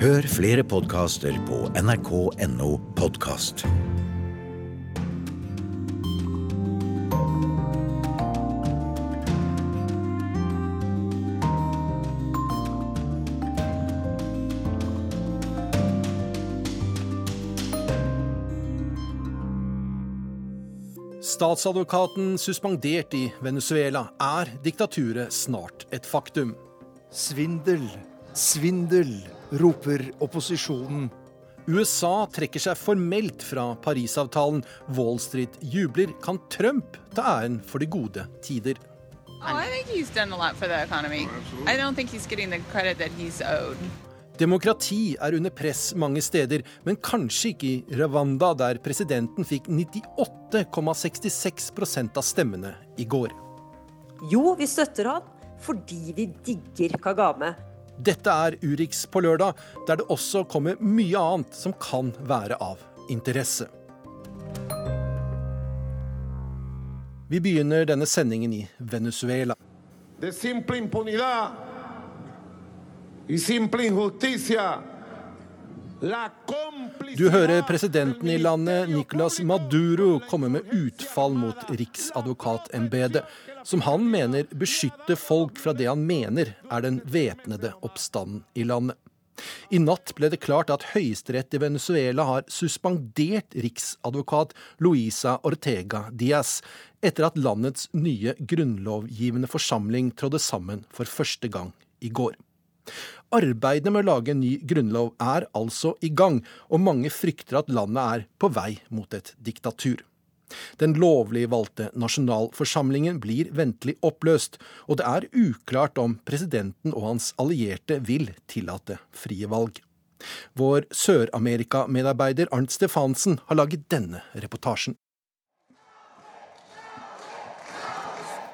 Hør flere podkaster på nrk.no podkast. Statsadvokaten suspendert i Venezuela. Er diktaturet snart et faktum? Svindel, svindel, roper opposisjonen. USA trekker seg formelt fra Parisavtalen. Wall Street jubler. Kan Trump ta æren for de gode tider? Oh. Demokrati er under press mange steder, men kanskje ikke i Rwanda, der presidenten fikk 98,66% av stemmene i går. Jo, vi støtter han fordi vi digger Kagame. Dette er Urix på lørdag, der det også kommer mye annet som kan være av interesse. Vi begynner denne sendingen i Venezuela. de simple impunidad y simple injusticia. Du hører presidenten i landet, Nicolas Maduro, komme med utfall mot riksadvokatembetet, som han mener beskytter folk fra det han mener er den væpnede oppstanden i landet. I natt ble det klart at Høyesterett i Venezuela har suspendert riksadvokat Luisa Ortega Diaz etter at landets nye grunnlovgivende forsamling trådde sammen for første gang i går. Arbeidet med å lage en ny grunnlov er altså i gang, og mange frykter at landet er på vei mot et diktatur. Den lovlig valgte nasjonalforsamlingen blir ventelig oppløst, og det er uklart om presidenten og hans allierte vil tillate frie valg. Vår Sør-Amerika-medarbeider Arnt Stefansen har laget denne reportasjen.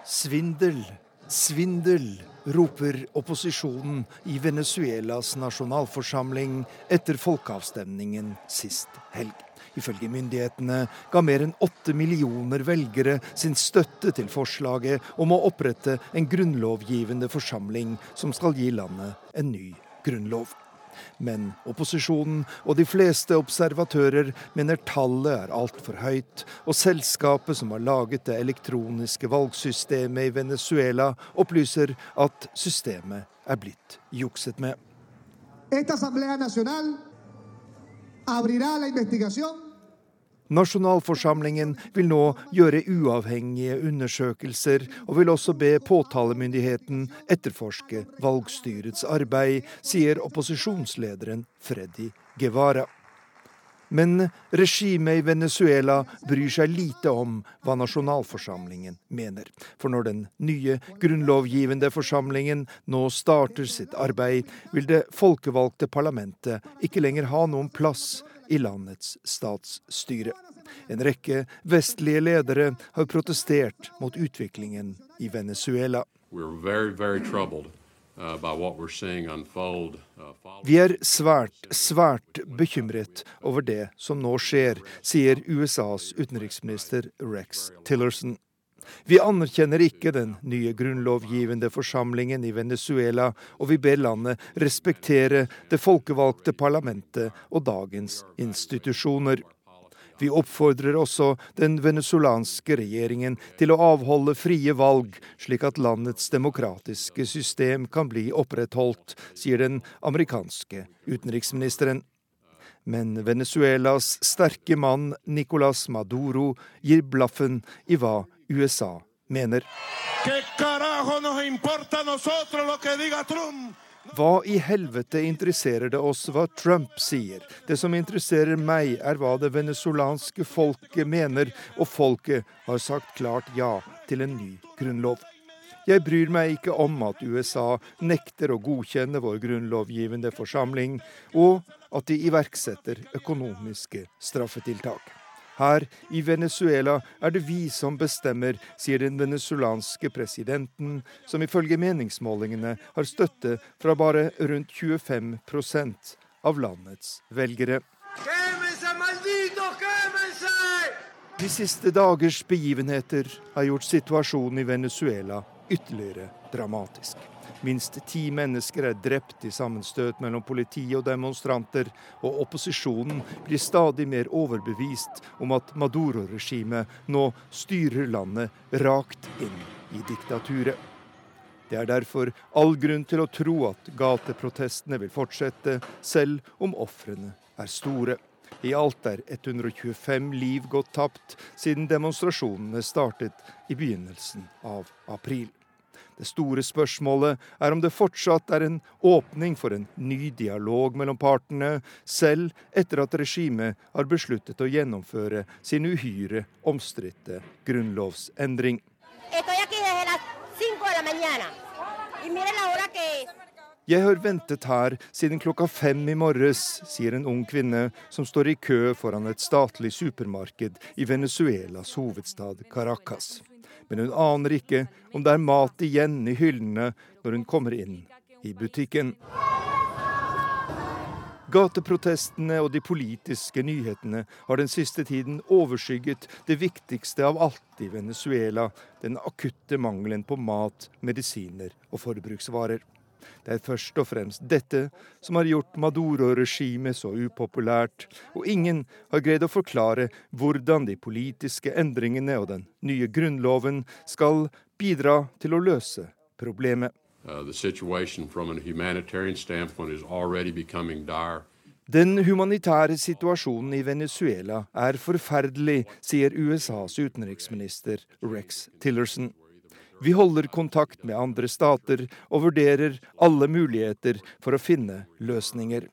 Svindel, svindel, roper opposisjonen i Venezuelas nasjonalforsamling etter folkeavstemningen sist helg. Ifølge myndighetene ga mer enn åtte millioner velgere sin støtte til forslaget om å opprette en grunnlovgivende forsamling som skal gi landet en ny grunnlov. Men opposisjonen og de fleste observatører mener tallet er altfor høyt, og selskapet som har laget det elektroniske valgsystemet i Venezuela, opplyser at systemet er blitt jukset med. Esta Asamblea Nacional abrirá la Nasjonalforsamlingen vil nå gjøre uavhengige undersøkelser, og vil også be påtalemyndigheten etterforske valgstyrets arbeid, sier opposisjonslederen Freddy Guevara. Men regimet i Venezuela bryr seg lite om hva nasjonalforsamlingen mener. For når den nye grunnlovgivende forsamlingen nå starter sitt arbeid, vil det folkevalgte parlamentet ikke lenger ha noen plass i landets statsstyre. En rekke vestlige ledere har protestert mot utviklingen i Venezuela. Uh. Uh, Vi er svært, svært bekymret over det som nå skjer, sier USAs utenriksminister Rex Tillerson. Vi anerkjenner ikke den nye grunnlovgivende forsamlingen i Venezuela, og vi ber landet respektere det folkevalgte parlamentet og dagens institusjoner. Vi oppfordrer også den venezuelanske regjeringen til å avholde frie valg, slik at landets demokratiske system kan bli opprettholdt, sier den amerikanske utenriksministeren. Men Venezuelas sterke mann Nicolas Maduro gir blaffen i hva USA mener. Hva i helvete interesserer det oss hva Trump sier? Det som interesserer meg, er hva det venezuelanske folket mener, og folket har sagt klart ja til en ny grunnlov. Jeg bryr meg ikke om at USA nekter å godkjenne vår grunnlovgivende forsamling, og at de iverksetter økonomiske straffetiltak. Her i Venezuela er det vi som bestemmer, sier den venezuelanske presidenten, som ifølge meningsmålingene har støtte fra bare rundt 25% av landets velgere. De siste dagers begivenheter har gjort situasjonen i Venezuela ytterligere dramatisk. Minst ti mennesker er drept i sammenstøt mellom politi og demonstranter, og opposisjonen blir stadig mer overbevist om at Maduro-regimet nå styrer landet rakt inn i diktaturet. Det er derfor all grunn til å tro at gateprotestene vil fortsette, selv om ofrene er store. I alt er 125 liv gått tapt siden demonstrasjonene startet i begynnelsen av april. Det store spørsmålet er om det fortsatt er en åpning for en ny dialog mellom partene, selv etter at regimet har besluttet å gjennomføre sin uhyre omstridte grunnlovsendring. Estoy aquí desde las 5 de la mañana. Y miren la hora que es. Jeg har ventet her siden klokka fem i morges, sier en ung kvinne som står i kø foran et statlig supermarked i Venezuelas hovedstad Caracas. Men hun aner ikke om det er mat igjen i hyllene når hun kommer inn i butikken. Gateprotestene og de politiske nyhetene har den siste tiden overskygget det viktigste av alt i Venezuela, den akutte mangelen på mat, medisiner og forbruksvarer. Det er først og fremst dette som har gjort Maduro-regimet så upopulært, og ingen har greid å forklare hvordan de politiske endringene og den nye grunnloven skal bidra til å løse problemet. Uh. Den humanitære situasjonen i Venezuela er forferdelig, sier USAs utenriksminister Rex Tillerson. Vi holder kontakt med andre stater og vurderer alle muligheter for å finne løsninger.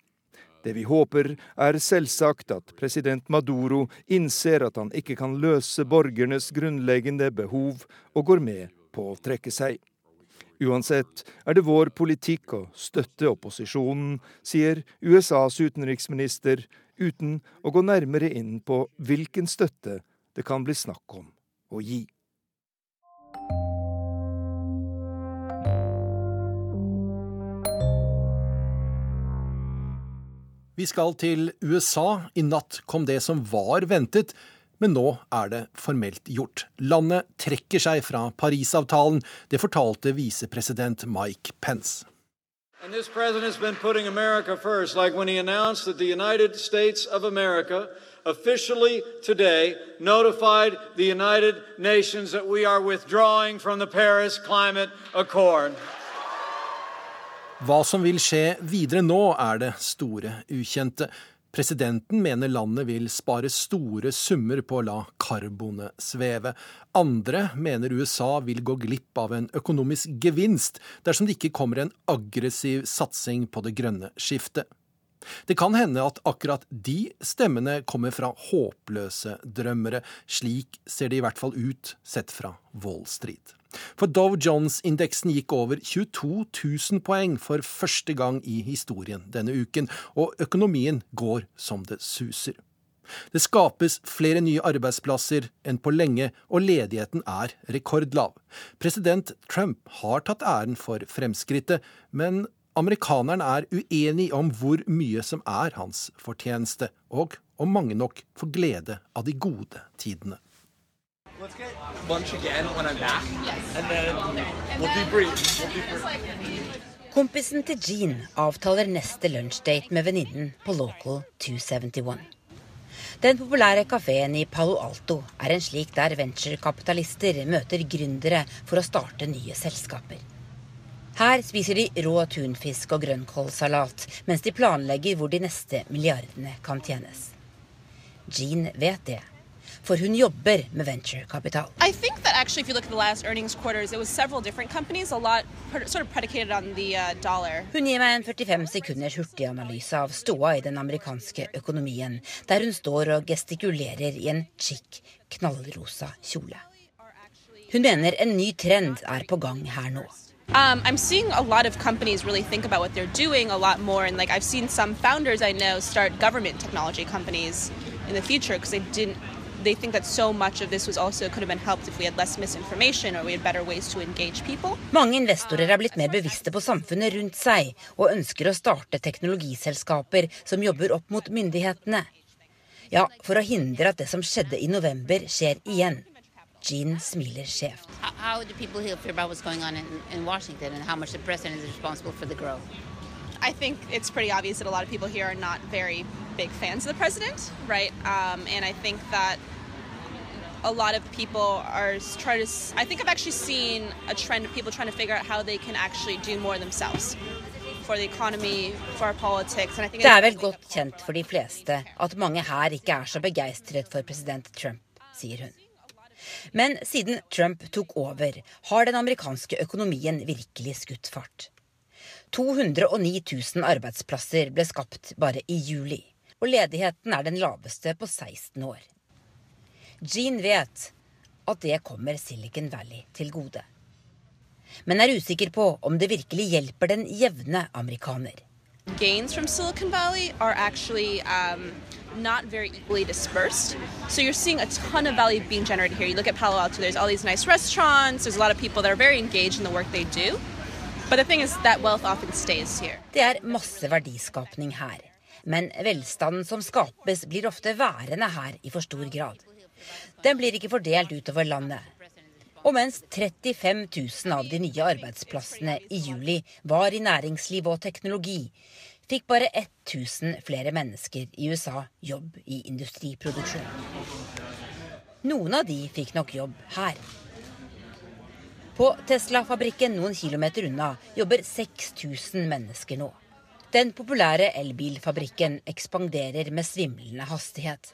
Det vi håper, er selvsagt at president Maduro innser at han ikke kan løse borgernes grunnleggende behov, og går med på å trekke seg. Uansett er det vår politikk å støtte opposisjonen, sier USAs utenriksminister, uten å gå nærmere inn på hvilken støtte det kan bli snakk om å gi. Vi skal til USA. I natt kom det som var ventet, men nå er det formelt gjort. Landet trekker seg fra Parisavtalen. Det fortalte visepresident Mike Pence. And this president has been putting America first, like when he announced that the United States of America officially today notified the United Nations that we are withdrawing from the Paris Climate Accord. Hva som vil skje videre nå, er det store ukjente. Presidenten mener landet vil spare store summer på å la karbonet sveve. Andre mener USA vil gå glipp av en økonomisk gevinst dersom det ikke kommer en aggressiv satsing på det grønne skiftet. Det kan hende at akkurat de stemmene kommer fra håpløse drømmere. Slik ser det i hvert fall ut sett fra Wall Street. For Dow Jones-indeksen gikk over 22 000 poeng for første gang i historien denne uken, og økonomien går som det suser. Det skapes flere nye arbeidsplasser enn på lenge, og ledigheten er rekordlav. President Trump har tatt æren for fremskrittet, men amerikanerne er uenig om hvor mye som er hans fortjeneste, og om mange nok får glede av de gode tidene. Let's get lunch again when I'm back, and then we'll debrief. We'll. Kompisen til Jean avtaler neste lunsjdate med venninnen på Local 271. Den populære kafeen i Palo Alto er en slik der venturekapitalister møter gründere for å starte nye selskaper. Her spiser de rå tunfisk og grønnkålsalat mens de planlegger hvor de neste milliardene kan tjenes. Jean vet det for hun jobber med venturekapital. Uh, hun gir meg en 45 sekunders hurtiganalyse av ståa i den amerikanske økonomien, der hun står og gestikulerer i en chic, knallrosa kjole. Hun mener en ny trend er på gang her nå. Um, I'm seeing a lot of companies really think about what they're doing a lot more, and like I've seen some founders I know start government technology companies in the future because they didn't they think that so much of this was also could have been helped if we had less misinformation or we had better ways to engage people. Mange investorer er blitt mer bevisste på samfunnet rundt seg og ønsker å starte teknologiselskaper som jobber opp mot myndighetene. Ja, for å hindre at det som skjedde i november, skjer igjen. Jean smiler skjevt. How do people here feel about what's going on in, in Washington and how much the president is responsible for the growth? I think it's pretty obvious that a lot of people here are not very big fans of the president, right? Um, and I think that a lot of people are trying to. I think I've actually seen a trend of people trying to figure out how they can actually do more themselves. For the economy, for our politics, and I think Det er vel godt kjent for de fleste at mange her ikke er så begeistret for president Trump, sier hun. Men siden Trump tok over, har den amerikanske økonomien virkelig skutt fart. 209 000 arbeidsplasser ble skapt bare i juli, og ledigheten er den laveste på 16 år. Jean vet at det kommer Silicon Valley til gode. Men er usikker på om det virkelig hjelper den jevne amerikaner. gains from Silicon Valley are actually um, not very equally dispersed. So you're seeing a ton of value being generated here. You look at Palo Alto, there's all these nice restaurants, there's a lot of people that are very engaged in the work they do. But the thing is that wealth often stays here. Det er masse verdiskapning her. Men velstanden som skapes, blir ofte værende her i for stor grad. Den blir ikke fordelt utover landet. Og mens 35 000 av de nye arbeidsplassene i juli var i næringsliv og teknologi, fikk bare 1000 flere mennesker i USA jobb i industriproduksjon. Noen av de fikk nok jobb her. På Tesla-fabrikken noen kilometer unna jobber 6000 mennesker nå. Den populære elbilfabrikken ekspanderer med svimlende hastighet.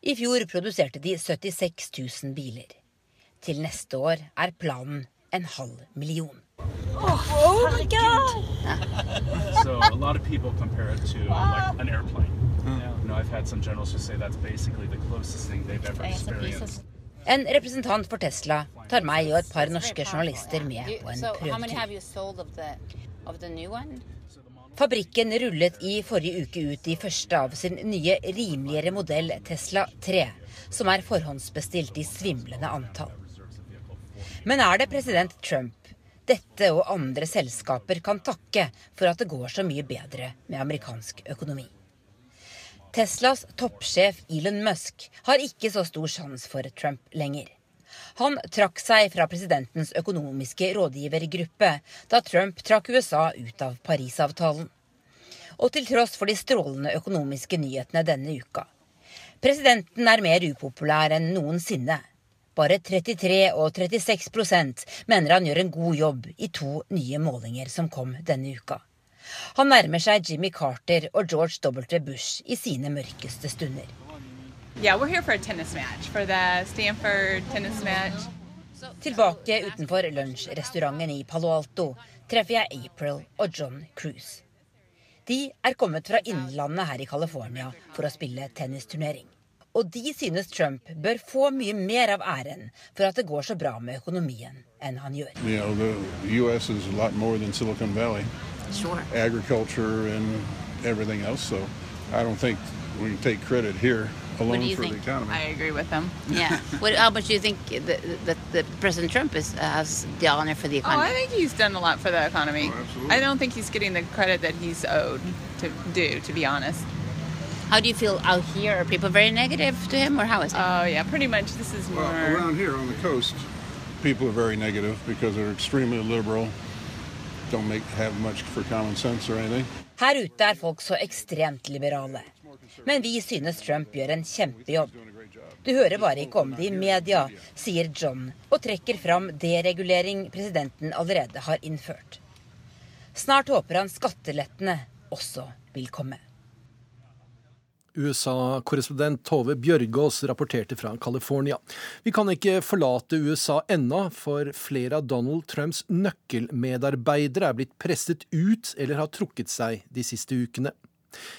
I fjor produserte de 76 000 biler. Til neste år er planen en halv million. Oh, my god! so a lot of people compare it to like an airplane. You know, I've had some generals who say that's basically the closest thing they've ever experienced. En representant for Tesla tar meg og et par norske journalister med på en So how many have prøvetur. you sold of the of the new one? Fabrikken rullet i forrige uke ut de første av sin nye, rimeligere modell Tesla 3, som er forhåndsbestilt i svimlende antall. Men er det president Trump dette og andre selskaper kan takke for at det går så mye bedre med amerikansk økonomi? Teslas toppsjef Elon Musk har ikke så stor sjans for Trump lenger. Han trakk seg fra presidentens økonomiske rådgivergruppe da Trump trakk USA ut av Parisavtalen. Og til tross for de strålende økonomiske nyhetene denne uka. Presidenten er mer upopulær enn noensinne. Bare 33 og 36 mener han gjør en god jobb i to nye målinger som kom denne uka. Han nærmer seg Jimmy Carter og George W. Bush i sine mørkeste stunder. Yeah. Tilbake utenfor lunsjrestauranten i Palo Alto treffer jeg April og John Cruise. De er kommet fra innlandet her i California for å spille tennisturnering. Og de synes Trump bør få mye mer av æren for at det går så bra med økonomien enn han gjør. You know, the U.S. is a lot more than Silicon Valley. Sure. Agriculture and everything else. So I don't think we can take credit here What do alone you for think? the economy. I agree with them. Yeah. what, how much do you think that that that President Trump is, has the honor for the Oh, economy? I think he's done a lot for the economy. Oh, I don't think he's getting the credit that he's owed to do, to be honest. How do you feel out here? Are people very negative to him, or how is it? Oh, yeah, pretty much. This is more. Well, around here on the coast, people are very negative because they're extremely liberal, don't make have much for common sense or anything. Her ute er folk så ekstremt liberale. Men vi synes Trump gjør en kjempejobb. Du hører bare ikke om det i media, sier John og trekker fram deregulering presidenten allerede har innført. Snart håper han skattelettene også vil komme. USA-korrespondent Tove Bjørgaas rapporterte fra California. Vi kan ikke forlate USA ennå, for flere av Donald Trumps nøkkelmedarbeidere er blitt presset ut eller har trukket seg de siste ukene.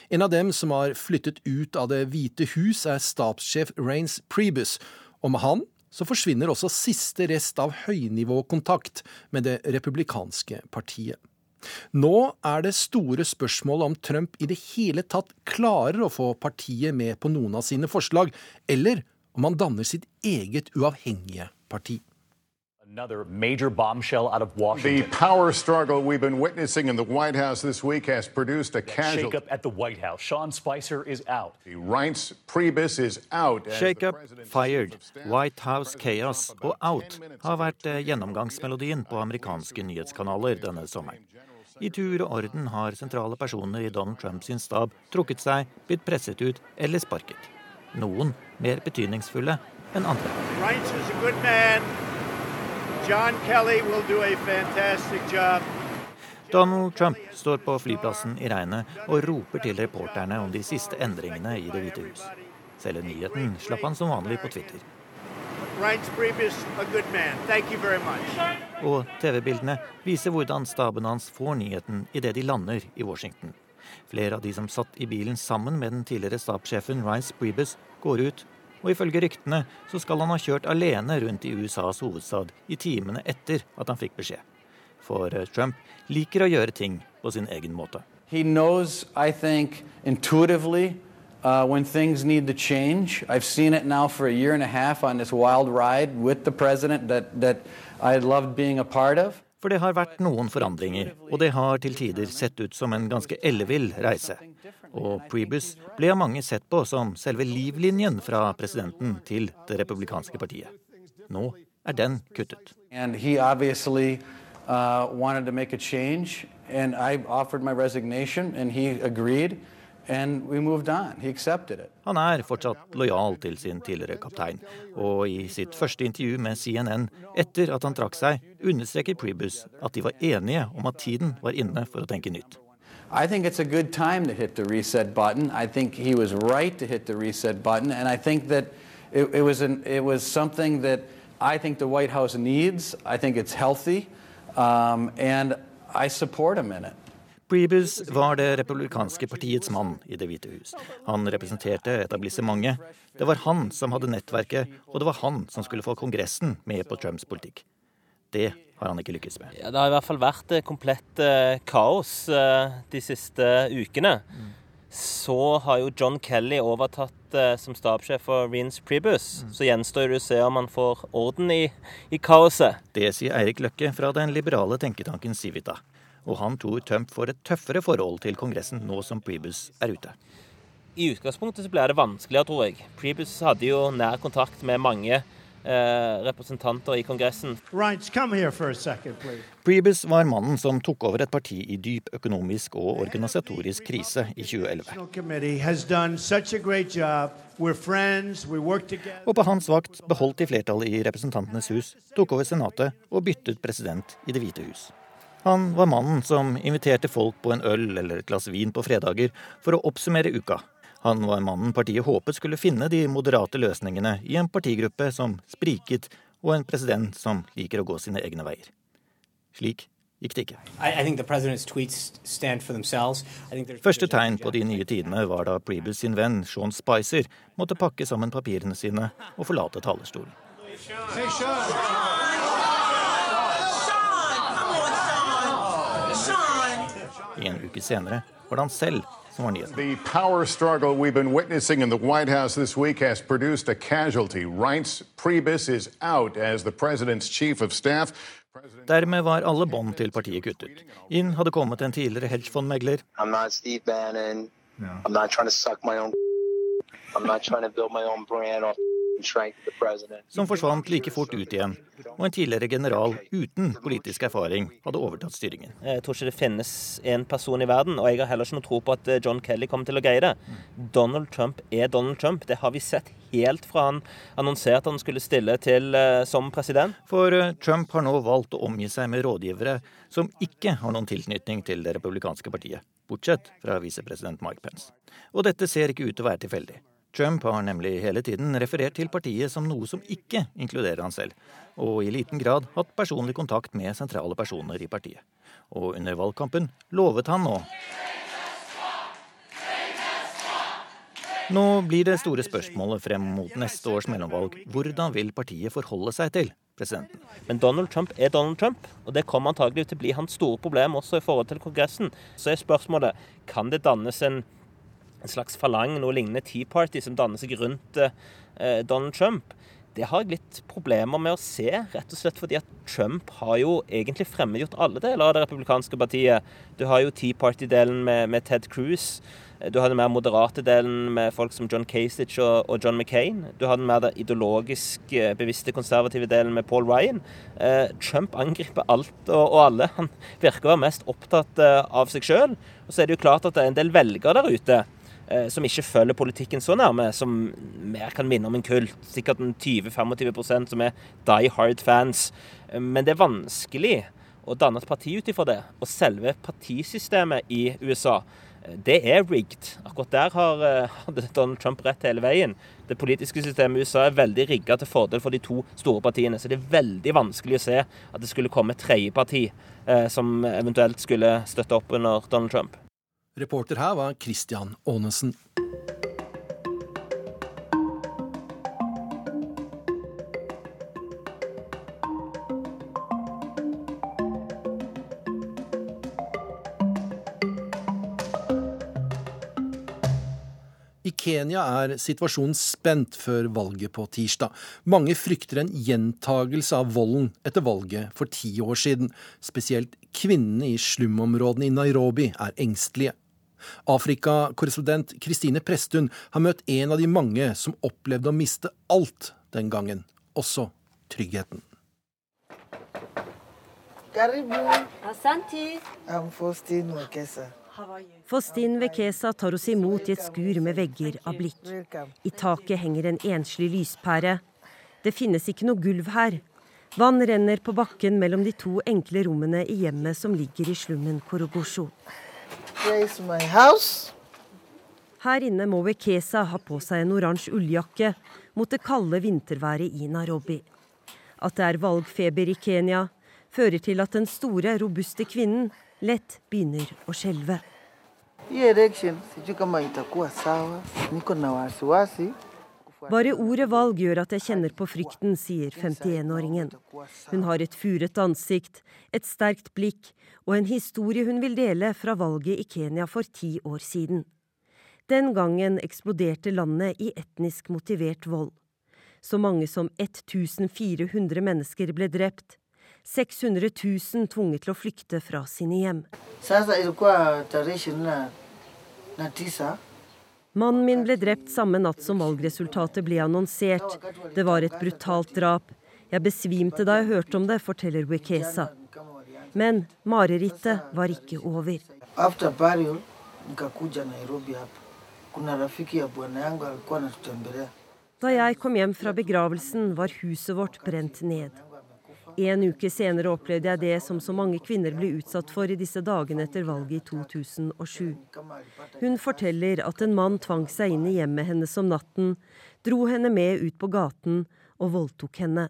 En av dem som har flyttet ut av Det hvite hus, er stabssjef Rains Priebus. Og med han så forsvinner også siste rest av høynivåkontakt med det republikanske partiet. Nå er det store spørsmålet om Trump i det hele tatt klarer å få partiet med på noen av sine forslag, eller om han danner sitt eget uavhengige parti. Another major bombshell out of Washington. The power struggle we've been witnessing in the White House this week has produced a casual Shakeup at the White House. Sean Spicer is out. Reince Priebus is out. Shakeup, fired, White House chaos og out har vært eh, gjennomgangsmelodien på amerikanske nyhetskanaler denne sommeren. I tur og orden har sentrale personer i Donald Trumps stab trukket seg, blitt presset ut eller sparket. Noen mer betydningsfulle enn andre. Reince is a good man. John Kelly will do a fantastic job. Donald Trump står på flyplassen i regnet og roper til reporterne om de siste endringene i Det hvite hus. Selve nyheten slapp han som vanlig på Twitter. Og TV-bildene viser hvordan staben hans får nyheten idet de lander i Washington. Flere av de som satt i bilen sammen med den tidligere stabssjefen Rice Priebus, går ut. Og ifølge ryktene så skal han ha kjørt alene rundt i USAs hovedstad i timene etter at han fikk beskjed. For eh, Trump liker å gjøre ting på sin egen måte. He knows, I think, intuitively uh, when things need to change. I've seen it now for a year and a half on this wild ride with the president that, that I loved being a part of. For det har vært noen forandringer, og det har til tider sett ut som en ganske ellevill reise. Og Priebus ble av mange sett på som selve livlinjen fra presidenten til det republikanske partiet. Nå er den kuttet. And he obviously uh, wanted to make a change, and I offered my resignation, and he agreed, Han er fortsatt lojal til sin tidligere kaptein, og i sitt første intervju med CNN etter at han trakk seg, understreker Prebus at de var enige om at tiden var inne for å tenke nytt. I think it's a good time to hit the reset button. I think he was right to hit the reset button, and I think that it, it was an, it was something that I think the White House needs. I think it's healthy, um, and I support him in it. Priebus var det republikanske partiets mann i Det hvite hus. Han representerte etablissementet. Det var han som hadde nettverket, og det var han som skulle få Kongressen med på Trumps politikk. Det har han ikke lykkes med. Ja, det har i hvert fall vært eh, komplett eh, kaos eh, de siste ukene. Så har jo John Kelly overtatt som stabssjef for Reince Priebus. Så gjenstår det å se om han får orden i, i kaoset. Det sier Eirik Løkke fra den liberale tenketanken Civita. Og han tror Trump får et tøffere forhold til Kongressen nå som Priebus er ute. I utgangspunktet så ble det vanskeligere, tror jeg. Priebus hadde jo nær kontakt med mange eh, representanter i Kongressen. Reince, come here for second, Prebus Priebus var mannen som tok over et parti i dyp økonomisk og organisatorisk krise i 2011. National Committee has done such a great job. We're friends. We work together. Og på hans vakt beholdt de flertallet i Representantenes hus, tok over Senatet og byttet president i Det hvite hus. Han var mannen som inviterte folk på en øl eller et glass vin på fredager for å oppsummere uka. Han var mannen partiet håpet skulle finne de moderate løsningene i en partigruppe som spriket, og en president som liker å gå sine egne veier. Slik gikk det ikke. I, I think the president's tweets stand for themselves. I think there's Første tegn på de nye tidene var da Priebus sin venn Sean Spicer måtte pakke sammen papirene sine og forlate talerstolen. Hey, Sean. En uke senere var det han selv som var nyheten. The power struggle we've been witnessing in the White House this week has produced a casualty. Reince Priebus is out as the president's chief of staff. Dermed var alle bånd til partiet kuttet. Inn hadde kommet en tidligere hedgefondmegler. Yeah. not Steve Bannon. I'm not trying to suck my own. I'm not trying to build my own brand off som forsvant like fort ut igjen, og en tidligere general uten politisk erfaring hadde overtatt styringen. Jeg tror ikke det finnes en person i verden, og jeg har heller ikke noe tro på at eh, John Kelly kommer til å greie det. Donald Trump er Donald Trump. Det har vi sett helt fra han annonserte han skulle stille til eh, som president. For eh, Trump har nå valgt å omgi seg med rådgivere som ikke har noen tilknytning til det republikanske partiet, bortsett fra visepresident Mike Pence. Og dette ser ikke ut til å være tilfeldig. Trump har nemlig hele tiden referert til partiet som noe som ikke inkluderer han selv, og i liten grad hatt personlig kontakt med sentrale personer i partiet. Og under valgkampen lovet han nå Nå blir det store spørsmålet frem mot neste års mellomvalg hvordan vil partiet forholde seg til presidenten. Men Donald Trump er Donald Trump, og det kommer antagelig til å bli hans store problem også i forhold til Kongressen. Så er spørsmålet kan det dannes en, en slags falang, noe lignende Tea Party, som danner seg rundt eh, Donald Trump. det har jeg litt problemer med å se, rett og slett fordi at Trump har jo egentlig fremmedgjort alle deler av det republikanske partiet. Du har jo Tea Party-delen med, med, Ted Cruz. Du har den mer moderate delen med folk som John Kasich og, og, John McCain. Du har den mer ideologisk eh, bevisste konservative delen med Paul Ryan. Eh, Trump angriper alt og, og, alle. Han virker å være mest opptatt eh, av seg sjøl. Og så er det jo klart at det er en del velgere der ute som ikke følger politikken så nærme, som mer kan minne om en kult. Sikkert en 20-25% som er die hard-fans. Eh, men det er vanskelig å danne et parti ut ifra det. Og selve partisystemet i USA, eh, det er rigged. Akkurat der har, Donald Trump rett hele veien. Det politiske systemet i USA er veldig rigga til fordel for de to store partiene. Så det er veldig vanskelig å se at det skulle komme et tredje parti eh, som eventuelt skulle støtte opp under Donald Trump. Reporter her var Christian Aanesen. I Kenya er situasjonen spent før valget på tirsdag. Mange frykter en gjentagelse av volden etter valget for ti år siden. Spesielt kvinnene i slumområdene i Nairobi er engstelige. Afrikakorrespondent Kristine Presttun har møtt en av de mange som opplevde å miste alt den gangen, også tryggheten. Fostin Wekesa tar oss imot i et skur med vegger av blikk. I taket henger en enslig lyspære. Det finnes ikke noe gulv her. Vann renner på bakken mellom de to enkle rommene i hjemmet som ligger i slummen Korogosho. Her inne må Wekesa ha på seg en oransje ulljakke mot det kalde vinterværet i Nairobi. At det er valgfeber i Kenya, fører til at den store, robuste kvinnen lett begynner å skjelve. Bare ordet valg gjør at jeg kjenner på frykten, sier 51-åringen. Hun har et furet ansikt, et sterkt blikk og en historie hun vil dele fra valget i Kenya for ti år siden. Den gangen eksploderte landet i etnisk motivert vold. Så mange som 1400 mennesker ble drept. 600 000 tvunget til å flykte fra sine hjem. Mannen min ble drept samme natt som valgresultatet ble annonsert. Det var et brutalt drap. Jeg besvimte da jeg hørte om det, forteller Wekesa. Men marerittet var ikke over. Da jeg kom hjem fra begravelsen, var huset vårt brent ned. En uke senere opplevde jeg det som så mange kvinner ble utsatt for i disse dagene etter valget i 2007. Hun forteller at en mann tvang seg inn i hjemmet hennes om natten, dro henne med ut på gaten og voldtok henne.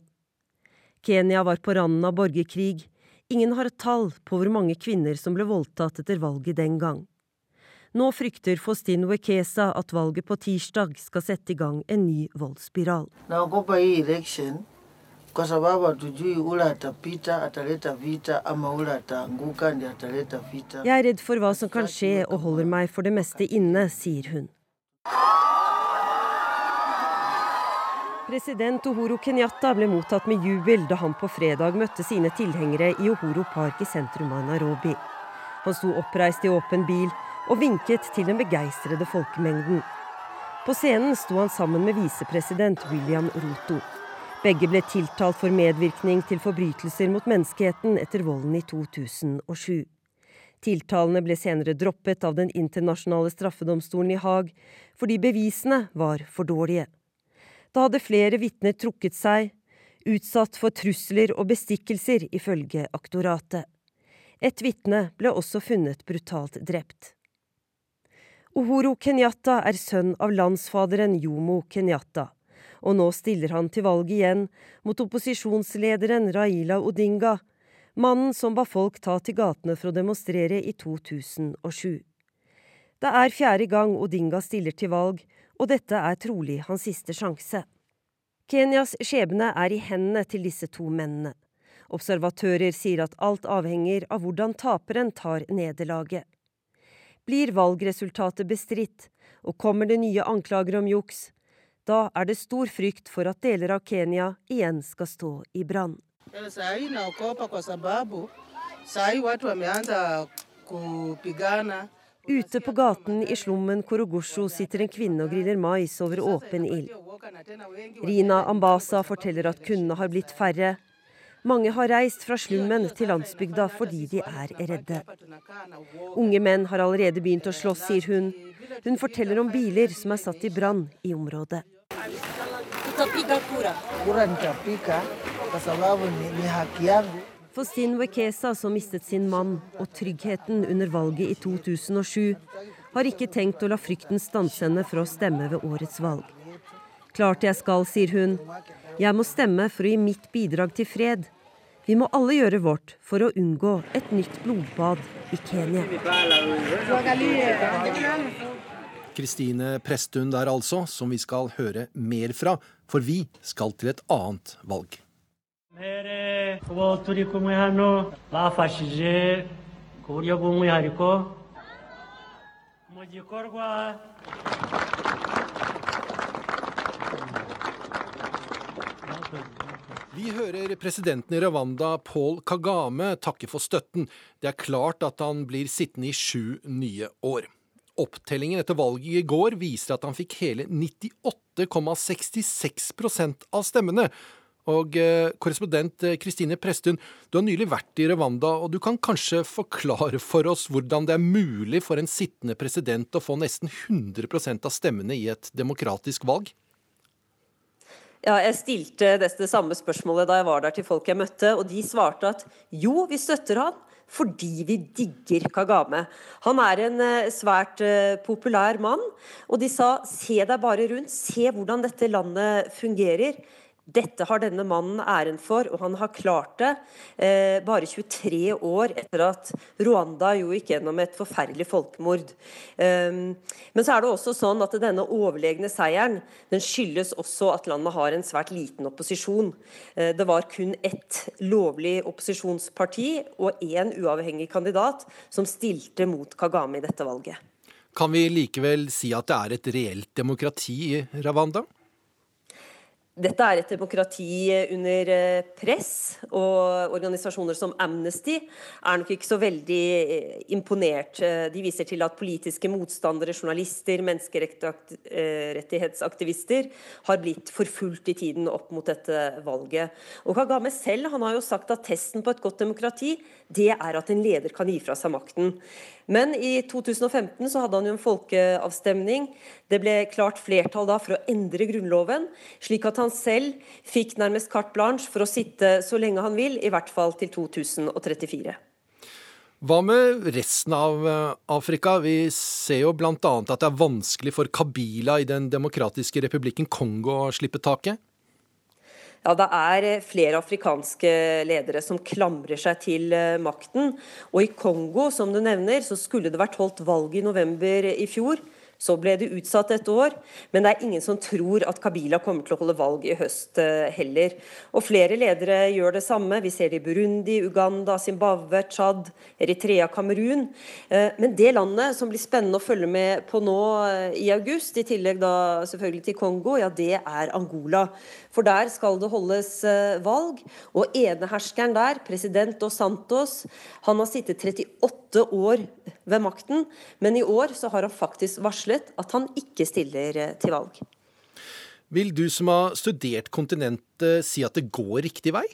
Kenya var på randen av borgerkrig, Ingen har et tall på hvor mange kvinner som ble voldtatt etter valget den gang. Nå frykter Faustin Wekesa at valget på tirsdag skal sette i gang en ny voldsspiral. Jeg er redd for hva som kan skje og holder meg for det meste inne, sier hun. President Uhuru Kenyatta ble mottatt med jubel da han på fredag møtte sine tilhengere i Uhuru Park i sentrum av Nairobi. Han sto oppreist i åpen bil og vinket til den begeistrede folkemengden. På scenen sto han sammen med visepresident William Ruto. Begge ble tiltalt for medvirkning til forbrytelser mot menneskeheten etter volden i 2007. Tiltalene ble senere droppet av Den internasjonale straffedomstolen i Haag fordi bevisene var for dårlige. Da hadde flere vitner trukket seg, utsatt for trusler og bestikkelser, ifølge aktoratet. Et vitne ble også funnet brutalt drept. Uhuru Kenyatta er sønn av landsfaderen Jomo Kenyatta, og nå stiller han til valg igjen mot opposisjonslederen Raila Odinga, mannen som ba folk ta til gatene for å demonstrere i 2007. Det er fjerde gang Odinga stiller til valg, og dette er trolig hans siste sjanse. Kenyas skjebne er i hendene til disse to mennene. Observatører sier at alt avhenger av hvordan taperen tar nederlaget. Blir valgresultatet bestridt, og kommer det nye anklager om juks, Da er det stor frykt for at deler av Kenya igjen skal stå i brann. Saa hii naogopa kwa sababu saa hii watu wameanza kupigana. Ute på gaten i slummen Korogosho sitter en kvinne og griller mais over åpen ild. Rina Ambasa forteller at kundene har blitt færre. Mange har reist fra slummen til landsbygda fordi de er redde. Unge menn har allerede begynt å slåss, sier hun. Hun forteller om biler som er satt i brann i området. Kura nitapika kwa Sin Wekesa, som mistet sin mann, og tryggheten under valget i 2007, har ikke tenkt å la frykten stanse henne for å stemme ved årets valg. Klart jeg skal, sier hun. Jeg må stemme for å gi mitt bidrag til fred. Vi må alle gjøre vårt for å unngå et nytt blodbad i Kenya. Kristine Presttun der altså, som vi skal høre mer fra, for vi skal til et annet valg. Kubo turi kumwe hano bafashije ku buryo bw'umwihariko mu gikorwa Vi hører presidenten i Rwanda, Paul Kagame, takke for støtten. Det er klart at han blir sittende i sju nye år. Opptellingen etter valget i går viser at han fikk hele 98,66% av stemmene. Og eh, korrespondent eh, Kristine Presttun, du har nylig vært i Rwanda, og du kan kanskje forklare for oss hvordan det er mulig for en sittende president å få nesten 100% av stemmene i et demokratisk valg? Ja, jeg stilte det samme spørsmålet da jeg var der til folk jeg møtte, og de svarte at jo, vi støtter han fordi vi digger Kagame. Han er en eh, svært populær mann, og de sa se deg bare rundt, se hvordan dette landet fungerer. Dette har denne mannen æren for, og han har klart det eh, bare 23 år etter at Rwanda jo gikk gjennom et forferdelig folkemord. Um, men så er det også sånn at denne overlegne seieren den skyldes også at landet har en svært liten opposisjon. Eh, det var kun ett lovlig opposisjonsparti og én uavhengig kandidat som stilte mot Kagame i dette valget. Kan vi likevel si at det er et reelt demokrati i Rwanda? Dette er et demokrati under eh, press, og organisasjoner som Amnesty er nok ikke så veldig eh, imponert. Eh, de viser til at politiske motstandere, journalister, menneskerettighetsaktivister har blitt forfulgt i tiden opp mot dette valget. Og Kagame selv har jo sagt at testen på et godt demokrati det er at en leder kan gi fra seg makten. Men i 2015 så hadde han jo en folkeavstemning. Det ble klart flertall da for å endre Grunnloven, slik at han selv fikk nærmest carte blanche for å sitte så lenge han vil, i hvert fall til 2034. Hva med resten av eh, Afrika? Vi ser jo bl.a. at det er vanskelig for Kabila i Den demokratiske republikken Kongo å slippe taket. Ja, Det er flere afrikanske ledere som klamrer seg til eh, makten. Og i Kongo, som du nevner, så skulle det vært holdt valg i november i fjor. Så ble det utsatt et år, men det er ingen som tror at Kabila kommer til å holde valg i høst eh, heller. Og flere ledere gjør det samme. Vi ser det i Burundi, Uganda, Zimbabwe, Tsjad, Eritrea, Kamerun. Eh, men det landet som blir spennende å følge med på nå i august, i tillegg da selvfølgelig til Kongo, ja det er Angola. For der skal det holdes valg. Og eneherskeren der, president Dos Santos, han har sittet 38 år ved makten, men i år så har han faktisk varslet at han ikke stiller til valg. Vil du som har studert kontinentet si at det går riktig vei?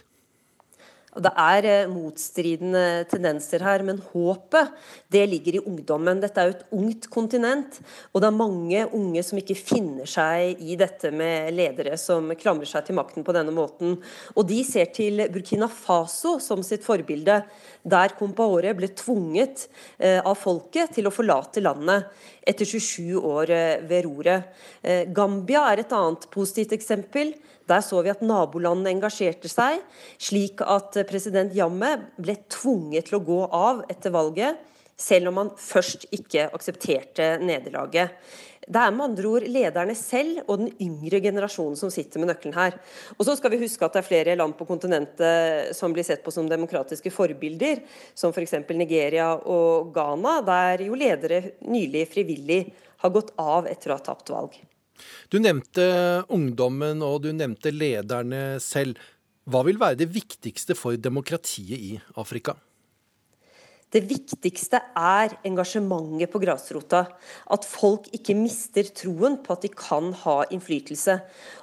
Det er motstridende tendenser her, men håpet det ligger i ungdommen. Dette er jo et ungt kontinent, og det er mange unge som ikke finner seg i dette med ledere som klamrer seg til makten på denne måten. Og de ser til Burkina Faso som sitt forbilde, der Compaore ble tvunget av folket til å forlate landet etter 27 år ved roret. Gambia er et annet positivt eksempel. Der så vi at nabolandene engasjerte seg, slik at president Jamme ble tvunget til å gå av etter valget, selv om han først ikke aksepterte nederlaget. Det er med andre ord lederne selv og den yngre generasjonen som sitter med nøkkelen her. Og så skal vi huske at det er flere land på kontinentet som blir sett på som demokratiske forbilder, som f.eks. For Nigeria og Ghana, der jo ledere nylig frivillig har gått av etter å ha tapt valg. Du nevnte ungdommen, og du nevnte lederne selv. Hva vil være det viktigste for demokratiet i Afrika? Det viktigste er engasjementet på grasrota. At folk ikke mister troen på at de kan ha innflytelse.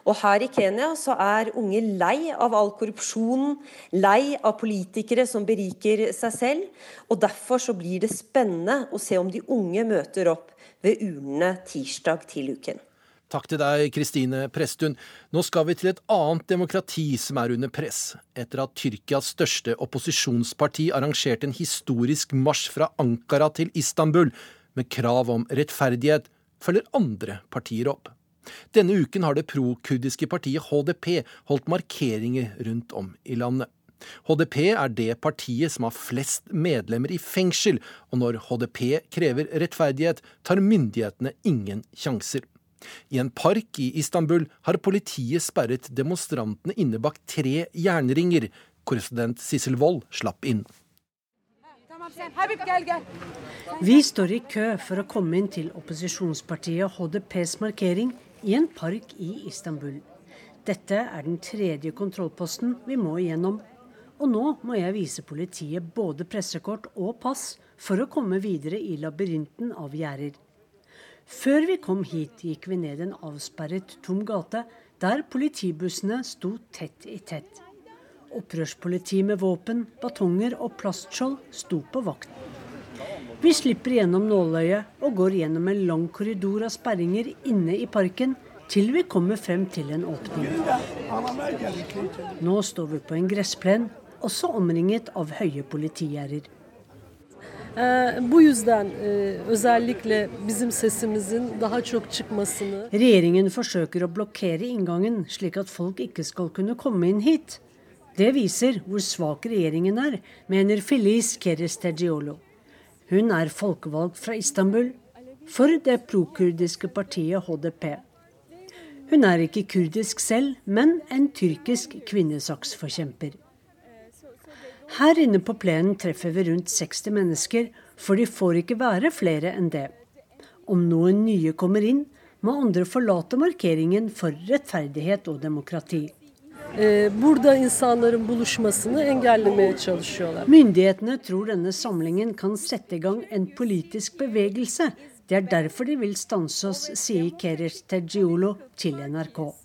Og her i Kenya så er unge lei av all korrupsjonen, lei av politikere som beriker seg selv. Og derfor så blir det spennende å se om de unge møter opp ved urnene tirsdag til uken. Takk til deg, Kristine Presttun. Nå skal vi til et annet demokrati som er under press, etter at Tyrkias største opposisjonsparti arrangerte en historisk marsj fra Ankara til Istanbul med krav om rettferdighet, følger andre partier opp. Denne uken har det pro-kurdiske partiet HDP holdt markeringer rundt om i landet. HDP er det partiet som har flest medlemmer i fengsel, og når HDP krever rettferdighet, tar myndighetene ingen sjanser. I en park i Istanbul har politiet sperret demonstrantene inne bak tre jernringer. Korrespondent Sissel Wold slapp inn. Vi står i kø for å komme inn til opposisjonspartiet HDPs markering i en park i Istanbul. Dette er den tredje kontrollposten vi må igjennom. Og nå må jeg vise politiet både pressekort og pass for å komme videre i labyrinten av gjerder. Før vi kom hit, gikk vi ned en avsperret, tom gate der politibussene sto tett i tett. Opprørspoliti med våpen, batonger og plastskjold sto på vakt. Vi slipper gjennom nåløyet og går gjennom en lang korridor av sperringer inne i parken til vi kommer frem til en åpning. Nå står vi på en gressplen, også omringet av høye politigjerder. Bu yüzden özellikle bizim sesimizin daha çok çıkmasını Regjeringen forsøker å blokkere inngangen, slik at folk ikke skal kunne komme inn hit. Det viser hvor svak regjeringen er, mener Feliz Kerestegiolo. Hun er folkevalgt fra Istanbul for det prokurdiske partiet HDP. Hun er ikke kurdisk selv, men en tyrkisk kvinnesaksforkjemper. Her inne på plenen treffer vi rundt 60 mennesker, for de får ikke være flere enn det. Om noen nye kommer inn, må andre forlate markeringen for rettferdighet og demokrati. çalışıyorlar. Myndighetene tror denne samlingen kan sette i gang en politisk bevegelse. Det er derfor de vil stanse oss, sier Keresh Tejiolo til NRK.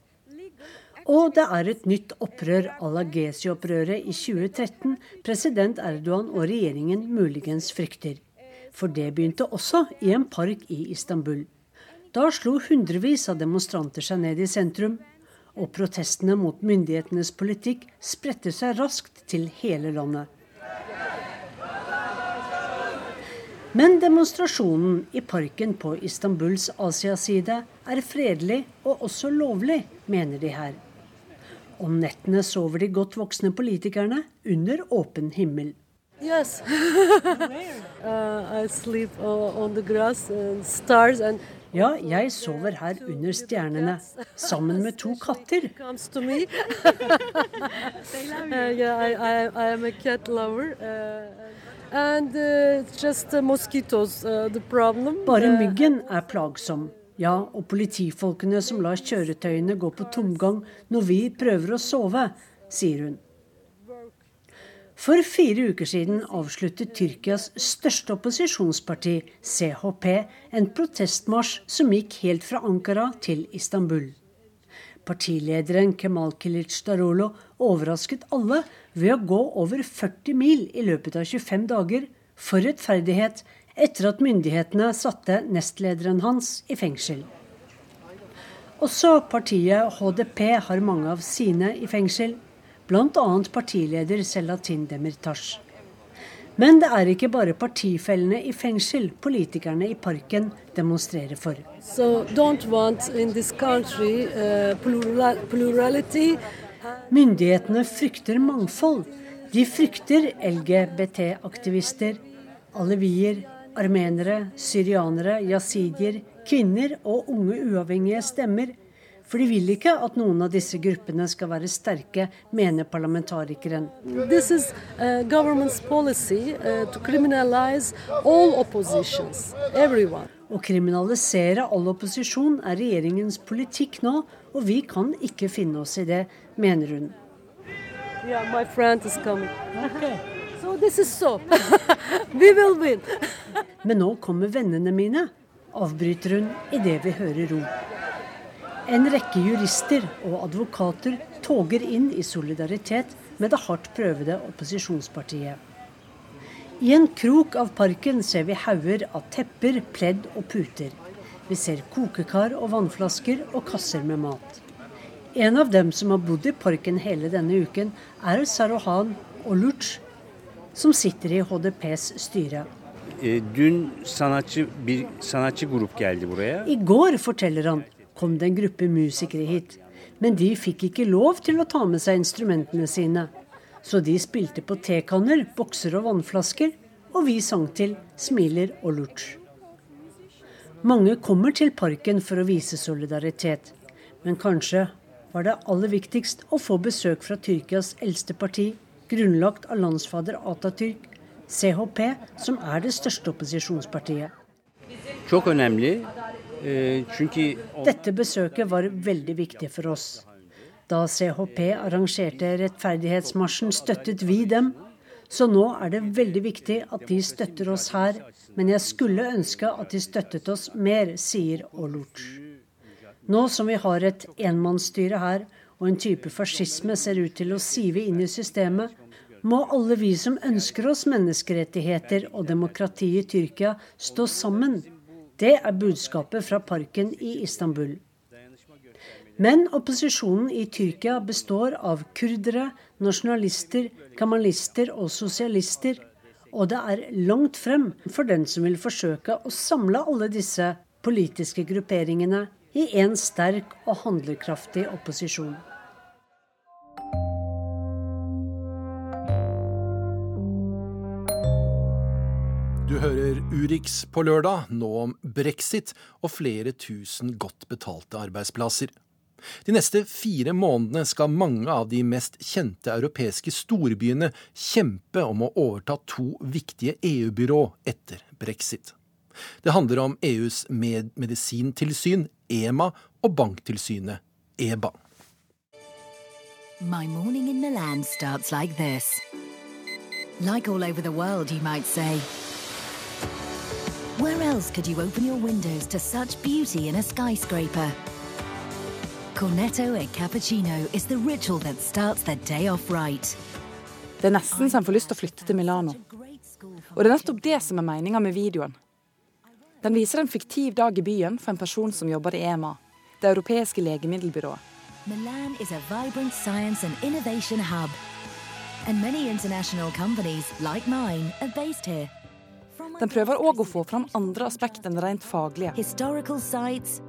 Og det er et nytt opprør à la Gezi-opprøret i 2013 president Erdogan og regjeringen muligens frykter. For det begynte også i en park i Istanbul. Da slo hundrevis av demonstranter seg ned i sentrum, og protestene mot myndighetenes politikk spredte seg raskt til hele landet. Men demonstrasjonen i parken på Istanbuls Asia-side er fredelig og også lovlig, mener de her. Om nettene sover de godt voksne politikerne under åpen himmel. Yes. uh, I sleep on the grass and stars and ja, jeg sover her under stjernene, sammen med to katter. Bare myggen er plagsom. Ja, og politifolkene som lar kjøretøyene gå på tomgang når vi prøver å sove, sier hun. For fire uker siden avsluttet Tyrkias største opposisjonsparti, CHP, en protestmarsj som gikk helt fra Ankara til Istanbul. Partilederen Kemal Kilic Darolo overrasket alle ved å gå over 40 mil i løpet av 25 dager for rettferdighet etter at myndighetene satte nestlederen hans i fengsel. Også partiet HDP har mange av sine i fengsel, bl.a. partileder Selatin Demirtas. Men det er ikke bare partifellene i fengsel politikerne i parken demonstrerer for. So country, uh, Myndighetene frykter mangfold. De frykter LGBT-aktivister, alevier, armenere, syrianere, jasidier, kvinner og unge uavhengige stemmer. For de vil ikke at noen av disse gruppene skal være sterke, mener parlamentarikeren. This is uh, policy uh, to criminalize all oppositions, everyone. Å kriminalisere all opposisjon er regjeringens politikk nå, og vi kan ikke finne oss i det, mener hun. Yeah, my friend is coming. Okay. So this is so. we will win. Men nå kommer vennene mine, avbryter hun idet vi hører rop. En rekke jurister og advokater toger inn i solidaritet med det hardt prøvede opposisjonspartiet. I en krok av parken ser vi hauger av tepper, pledd og puter. Vi ser kokekar og vannflasker og kasser med mat. En av dem som har bodd i parken hele denne uken, er Sarohan Oluc, som sitter i HDPs styre. E, dün sanatçı bir sanatçı grup geldi buraya. I går, forteller han, kom det en gruppe musikere hit. Men de fikk ikke lov til å ta med seg instrumentene sine. Så de spilte på tekanner, bokser og vannflasker, og vi sang til Smiler og lurt'. Mange kommer til parken for å vise solidaritet. Men kanskje var det aller viktigst å få besøk fra Tyrkias eldste parti, grunnlagt av landsfader Atatürk, CHP, som er det største opposisjonspartiet. Dette besøket var veldig viktig for oss. Da CHP arrangerte rettferdighetsmarsjen, støttet vi dem. Så nå er det veldig viktig at de støtter oss her. Men jeg skulle ønske at de støttet oss mer, sier Oluc. Nå som vi har et enmannsstyre her, og en type fascisme ser ut til å sive inn i systemet, må alle vi som ønsker oss menneskerettigheter og demokrati i Tyrkia, stå sammen det er budskapet fra parken i Istanbul. Men opposisjonen i Tyrkia består av kurdere, nasjonalister, kamalister og sosialister. Og det er langt frem for den som vil forsøke å samle alle disse politiske grupperingene i en sterk og handlekraftig opposisjon. Du hører Urix på lørdag, nå om brexit og flere tusen godt betalte arbeidsplasser. De neste fire månedene skal mange av de mest kjente europeiske storbyene kjempe om å overta to viktige EU-byrå etter brexit. Det handler om EUs med medisintilsyn, EMA, og banktilsynet, EBA. My morning in Milan starts like this. Like all over the world, you might say. Where else could you open your windows to such beauty in a skyscraper? Cornetto e cappuccino is the ritual that starts the day off right. Det er nesten så en får lyst til å flytte til Milano. Og det er nettopp det som er meninga med videoen. Den viser en fiktiv dag i byen for en person som jobber i EMA, det europeiske legemiddelbyrået. Milan is a vibrant science and innovation hub. And many international companies like mine are based here. Den prøver òg å få fram andre aspekt enn rent faglige. Sites,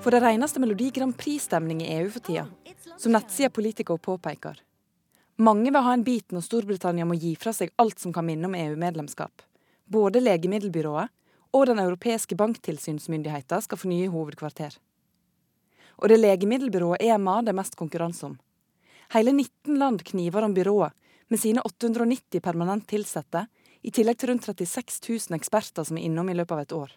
for det reneste Melodi Grand Prix-stemning i EU for tida, som nettsida Politico påpeker. Mange vil ha en bit når Storbritannia må gi fra seg alt som kan minne om EU-medlemskap. Både legemiddelbyrået og den europeiske banktilsynsmyndigheten skal få nye hovedkvarter. Og det legemiddelbyrået EMA det er mest konkurranse om. Hele 19 land kniver om byrået, med sine 890 permanent ansatte, i tillegg til rundt 36 000 eksperter som er innom i løpet av et år.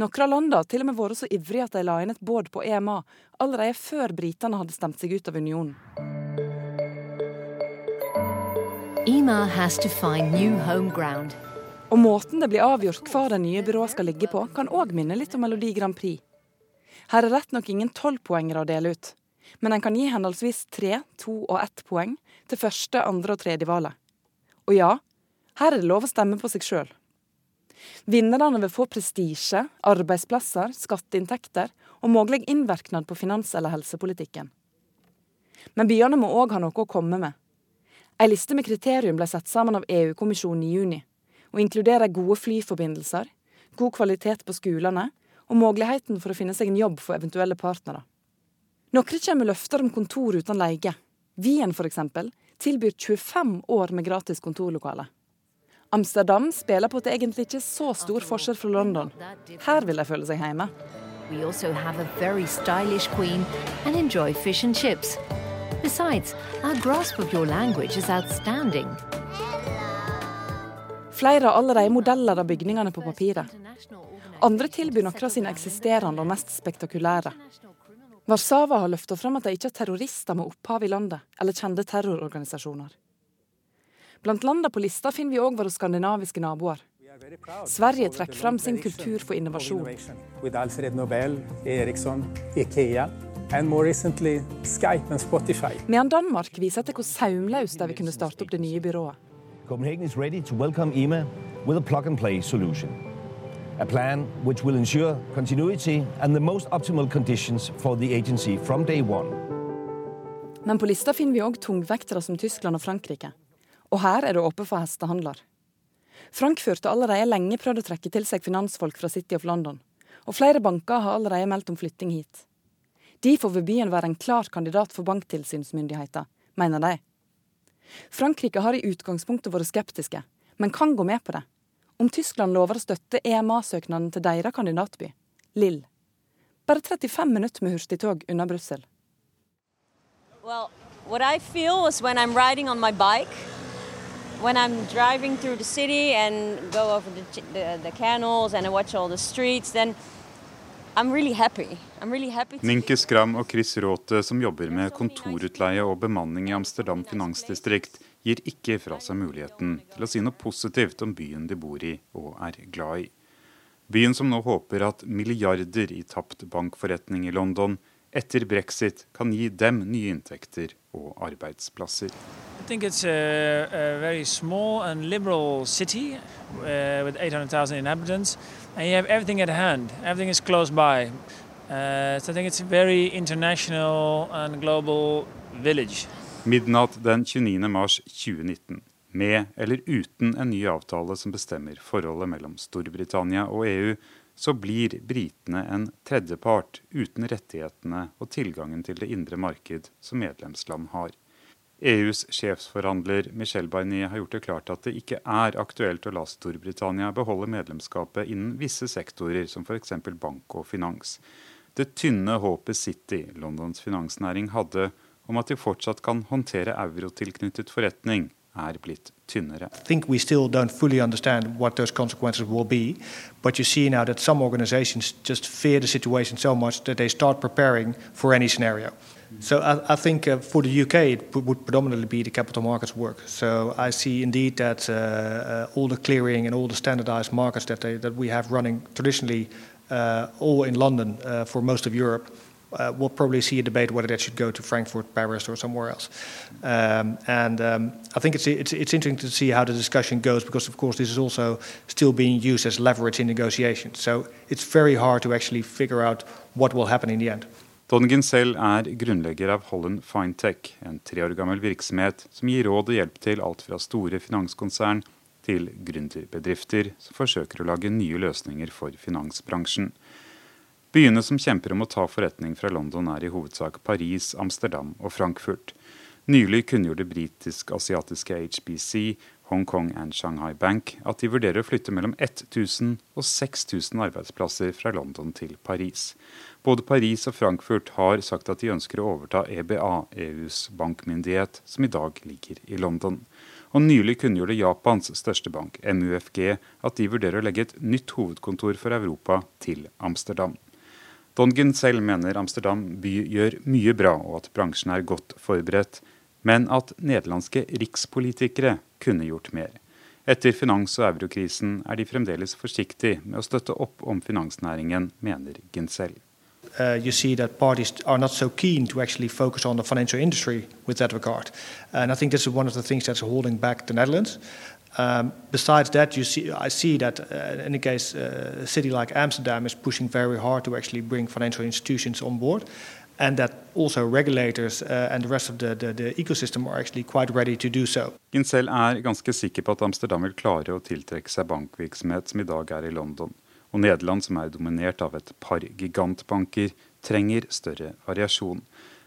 Noen av landene har til og med vært så ivrige at de la inn et båd på EMA allerede før britene hadde stemt seg ut av unionen. EMA has to find new home ground. Og måten det blir avgjort hva det nye byrået skal ligge på, kan òg minne litt om Melodi Grand Prix. Her er rett nok ingen tolvpoengere å dele ut, men en kan gi henholdsvis tre, to og ett poeng til første, andre og tredje valget. Og ja, her er det lov å stemme på seg sjøl. Vinnerne vil få prestisje, arbeidsplasser, skatteinntekter og mulig innvirkning på finans- eller helsepolitikken. Men byene må òg ha noe å komme med. Ei liste med kriterium ble satt sammen av EU-kommisjonen i juni, og inkluderer gode flyforbindelser, god kvalitet på skolene og muligheten for å finne seg en jobb for eventuelle partnere. Noen kommer med løfter om kontor uten leie, Wien f.eks. tilbyr 25 år med gratis kontorlokale. Amsterdam spiller på at det egentlig ikke er så stor forskjell fra London. Her vil de føle seg hjemme. We also have a very stylish queen and enjoy fish and chips. Besides, our grasp of your language is outstanding. Flere har allerede modeller av bygningene på papiret. Andre tilbyr noen av sine eksisterende og mest spektakulære. Warszawa har løfta fram at de ikke har terrorister med opphav i landet, eller kjente terrororganisasjoner. Blant landene på lista finner vi òg våre skandinaviske naboer. Sverige trekker fram sin kultur for innovasjon. Medan Danmark viser til hvor saumløst de vil kunne starte opp det nye byrået. Copenhagen is ready to welcome EMA with a plug-and-play solution. A plan which will ensure continuity and the most optimal conditions for the agency from day one. Men på lista finner vi òg tungvektere som Tyskland og Frankrike. Og her er det åpent for hestehandler. Frankfurt har allerede lenge prøvd å trekke til seg finansfolk fra City of London. Og flere banker har allerede meldt om flytting hit. Derfor vil byen være en klar kandidat for banktilsynsmyndigheter, mener de. Frankrike har i utgangspunktet vært skeptiske, men kan gå med på det. Om Tyskland lover å støtte EMA-søknaden til deres kandidatby, Lill. Bare 35 minutter med hurtigtog unna Brussel. Well, what I feel was when I'm riding on my bike, when I'm driving through the city and go over the, the, the canals and I watch all the streets, then I'm really happy. I'm really happy Ninke Skram og Chris Råte, som jobber med kontorutleie og bemanning i Amsterdam finansdistrikt, gir ikke fra seg muligheten til å si noe positivt om byen de bor i og er glad i. Byen som nå håper at milliarder i tapt bankforretning i London etter brexit kan gi dem nye inntekter og arbeidsplasser. I think it's a, a very small and liberal city uh, with 800,000 inhabitants, and you have everything at hand. Everything is close by. Uh, so I think it's a very international and global village. Midnatt den 29. mars 2019. Med eller uten en ny avtale som bestemmer forholdet mellom Storbritannia og EU, så blir britene en tredjepart uten rettighetene og tilgangen til det indre marked som medlemsland har. EUs sjefsforhandler Michel Barnier har gjort det klart at det ikke er aktuelt å la Storbritannia beholde medlemskapet innen visse sektorer, som f.eks. bank og finans. Det tynne håpet City, Londons finansnæring, hadde om at de fortsatt kan håndtere eurotilknyttet forretning, er blitt tynnere. I think we still don't fully understand what those consequences will be, but you see now that some organizations just fear the situation so much that they start for any scenario. So I, I think uh, for the UK it would predominantly be the capital markets work. So I see indeed that uh, uh, all the clearing and all the standardized markets that, they, that we have running traditionally uh, all in London uh, for most of Europe uh, we'll probably see a debate whether that should go to Frankfurt, Paris, or somewhere else. Um, and um, I think it's, it's, it's interesting to see how the discussion goes because, of course, this is also still being used as leverage in negotiations. So it's very hard to actually figure out what will happen in the end. Don selv er grunnlegger av Holland Fintech, en tre år gammel virksomhet som gir råd og hjelp til alt fra store finanskonsern til gründerbedrifter som forsøker å lage nye løsninger for finansbransjen. Byene som kjemper om å ta forretning fra London, er i hovedsak Paris, Amsterdam og Frankfurt. Nylig kunngjorde britisk-asiatiske HBC, Hongkong and Shanghai Bank at de vurderer å flytte mellom 1000 og 6000 arbeidsplasser fra London til Paris. Både Paris og Frankfurt har sagt at de ønsker å overta EBA, EUs bankmyndighet, som i dag ligger i London. Og nylig kunngjorde Japans største bank, MUFG, at de vurderer å legge et nytt hovedkontor for Europa til Amsterdam. Dongen selv mener Amsterdam by gjør mye bra, og at bransjen er godt forberedt, men at nederlandske rikspolitikere kunne gjort mer. Etter finans- og eurokrisen er de fremdeles forsiktige med å støtte opp om finansnæringen, mener Gensel. Uh, you see that parties are not so keen to actually focus on the financial industry with that regard. And I think this is one of the things that's. Um, besides that, you see, I see that uh, in any case uh, a city like Amsterdam is pushing very hard to actually bring financial institutions on board, and that also regulators uh, and the rest of the, the, the, ecosystem are actually quite ready to do so. Ginsel er ganske sikker på at Amsterdam vil klare å tiltrekke seg bankvirksomhet som i dag er i London. Og Nederland, som er dominert av et par gigantbanker, trenger større variasjon.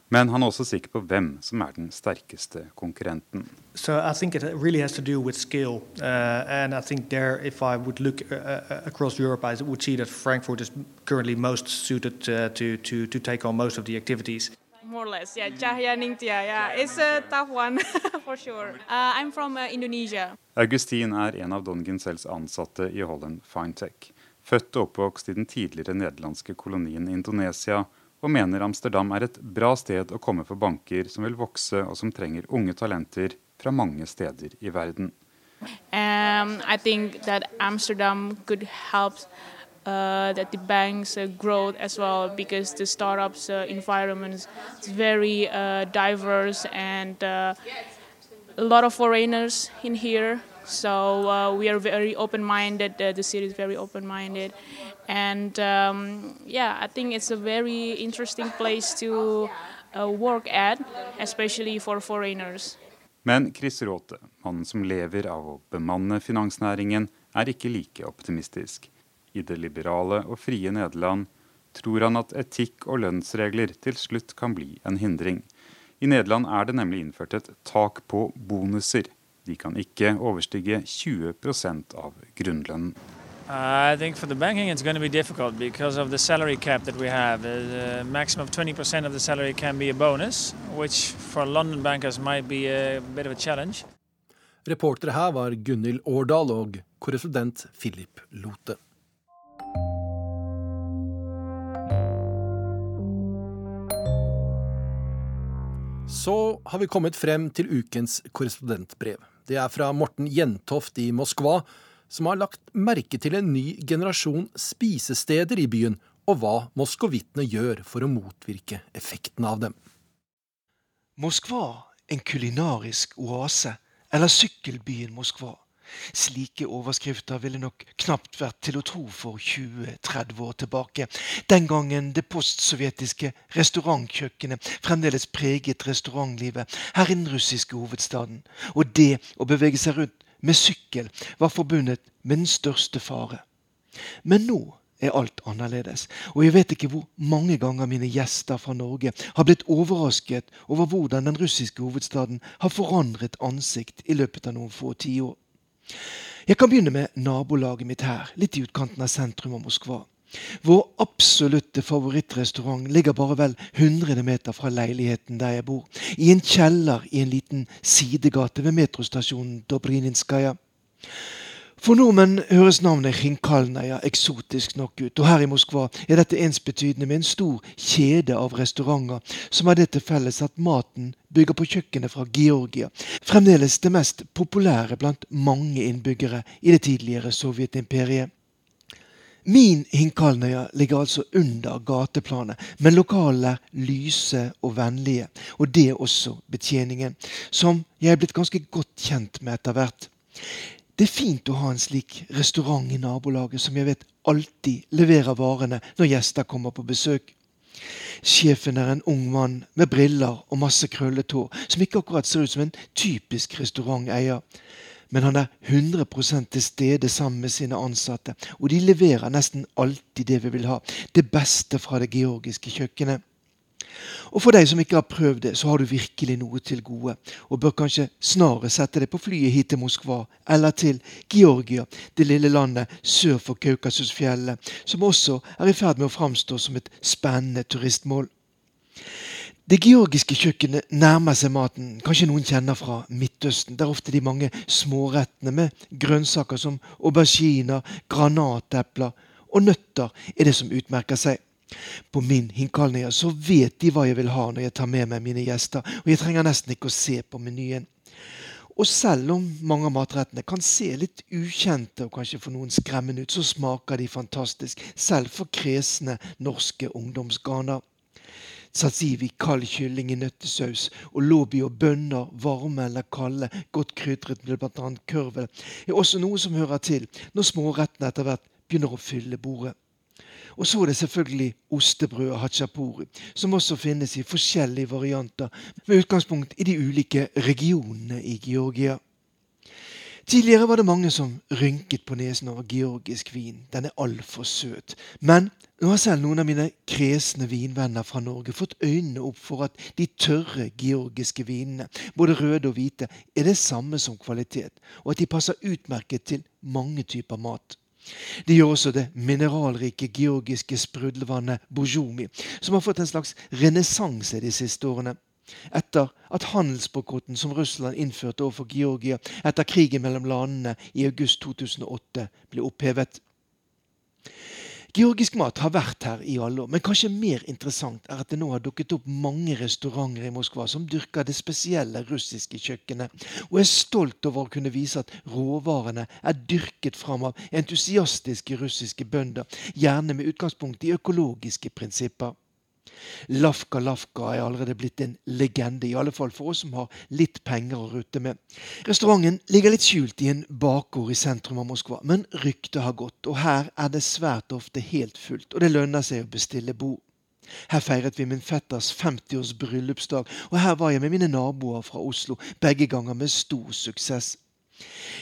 Men han er også sikker på hvem som er den sterkeste konkurrenten. So I think it really has to do with skill, uh, and I think there, if I would look uh, uh, across Europe, I would see that Frankfurt is currently most suited uh, to, to, to take on most of the activities. more or less. Yeah, Cahya Ningtia, Yeah, it's a tough one for sure. Uh, I'm from uh, Indonesia. Augustin er en av Don Ginsels ansatte i Holland Fintech. Født og oppvokst i den tidligere nederlandske kolonien Indonesia, og mener Amsterdam er et bra sted å komme for banker som vil vokse og som trenger unge talenter fra mange steder i verden. Um, I think Amsterdam could help uh, that the banks uh, grow as well because the startups uh, environment is very uh, diverse and uh, a lot of foreigners in here. So uh, we are very open-minded. the city is very open-minded, and um, yeah, I think it's a very interesting place to work at, especially for foreigners. Men Chris Råte, mannen som lever av å bemanne finansnæringen, er ikke like optimistisk. I det liberale og frie Nederland tror han at etikk og lønnsregler til slutt kan bli en hindring. I Nederland er det nemlig innført et tak på bonuser. De kan ikke overstige 20% av grunnlønnen. Uh, I think for the banking it's going to be difficult because of the salary cap that we have. The maximum of 20% of the salary can be a bonus, which for London bankers might be a bit of a challenge. Reportere her var Gunhild Årdal og korrespondent Philip Lote. Så har vi kommet frem til ukens korrespondentbrev. Det er fra Morten Jentoft i Moskva som har lagt merke til en ny generasjon spisesteder i byen, og hva moskovittene gjør for å motvirke effekten av dem. Moskva, en kulinarisk oase, eller sykkelbyen Moskva. Slike overskrifter ville nok knapt vært til å tro for 20-30 år tilbake, den gangen det postsovjetiske restaurantkjøkkenet fremdeles preget restaurantlivet her i den russiske hovedstaden, og det å bevege seg rundt med sykkel var forbundet med den største fare. Men nå er alt annerledes, og jeg vet ikke hvor mange ganger mine gjester fra Norge har blitt overrasket over hvordan den russiske hovedstaden har forandret ansikt i løpet av noen få tiår. Jeg kan begynne med nabolaget mitt her, litt i utkanten av sentrum av Moskva. Vår absolutte favorittrestaurant ligger bare vel 100 meter fra leiligheten der jeg bor, i en kjeller i en liten sidegate ved metrostasjonen Dobrininskaja. For nordmenn høres navnet Khinkalneia eksotisk nok ut, og her i Moskva er dette ensbetydende med en stor kjede av restauranter som har det til felles at maten bygger på kjøkkenet fra Georgia, fremdeles det mest populære blant mange innbyggere i det tidligere Sovjetimperiet. Min Hinkalnøya ligger altså under gateplanet, men lokalene lyse og vennlige. Og det er også betjeningen, som jeg er blitt ganske godt kjent med etter hvert. Det er fint å ha en slik restaurant i nabolaget som jeg vet alltid leverer varene når gjester kommer på besøk. Sjefen er en ung mann med briller og masse krøllet hår, som ikke akkurat ser ut som en typisk restauranteier men han er 100 til stede sammen med sine ansatte, og de leverer nesten alltid det vi vil ha, det beste fra det georgiske kjøkkenet. Og for deg som ikke har prøvd det, så har du virkelig noe til gode, og bør kanskje snarere sette deg på flyet hit til Moskva, eller til Georgia, det lille landet sør for Kaukasusfjellet, som også er i ferd med å framstå som et spennende turistmål. Det georgiske kjøkkenet nærmer seg maten kanskje noen kjenner fra Midtøsten. Der ofte de mange smårettene med grønnsaker som auberginer, granatepler og nøtter er det som utmerker seg. På min Hinkalnia så vet de hva jeg vil ha når jeg tar med meg mine gjester, og jeg trenger nesten ikke å se på menyen. Og selv om mange av matrettene kan se litt ukjente og kanskje for noen skremmende ut, så smaker de fantastisk, selv for kresne norske ungdomsganer. Satsivi, kald kylling i nøttesaus, og lobi og bønner, varme eller kalde, godt krydret med bl.a. kørvel, er også noe som hører til når smårettene etter hvert begynner å fylle bordet. Og så er det selvfølgelig ostebrød og hachapuri, som også finnes i forskjellige varianter, med utgangspunkt i de ulike regionene i Georgia. Tidligere var det mange som rynket på nesen over georgisk vin. Den er altfor søt. Men nå har selv noen av mine kresne vinvenner fra Norge fått øynene opp for at de tørre georgiske vinene, både røde og hvite, er det samme som kvalitet, og at de passer utmerket til mange typer mat. Det gjør også det mineralrike georgiske sprudlevannet Bojomi, som har fått en slags renessanse de siste årene. Etter at handelsboikotten som Russland innførte overfor Georgia etter krigen mellom landene i august 2008, ble opphevet. Georgisk mat har vært her i alle år, men kanskje mer interessant er at det nå har dukket opp mange restauranter i Moskva som dyrker det spesielle russiske kjøkkenet, og er stolt over å kunne vise at råvarene er dyrket fram av entusiastiske russiske bønder, gjerne med utgangspunkt i økologiske prinsipper. Lafka Lafka er allerede blitt en legende, i alle fall for oss som har litt penger å rutte med. Restauranten ligger litt skjult i en bakgård i sentrum av Moskva, men ryktet har gått, og her er det svært ofte helt fullt, og det lønner seg å bestille bord. Her feiret vi min fetters 50-års bryllupsdag, og her var jeg med mine naboer fra Oslo, begge ganger med stor suksess.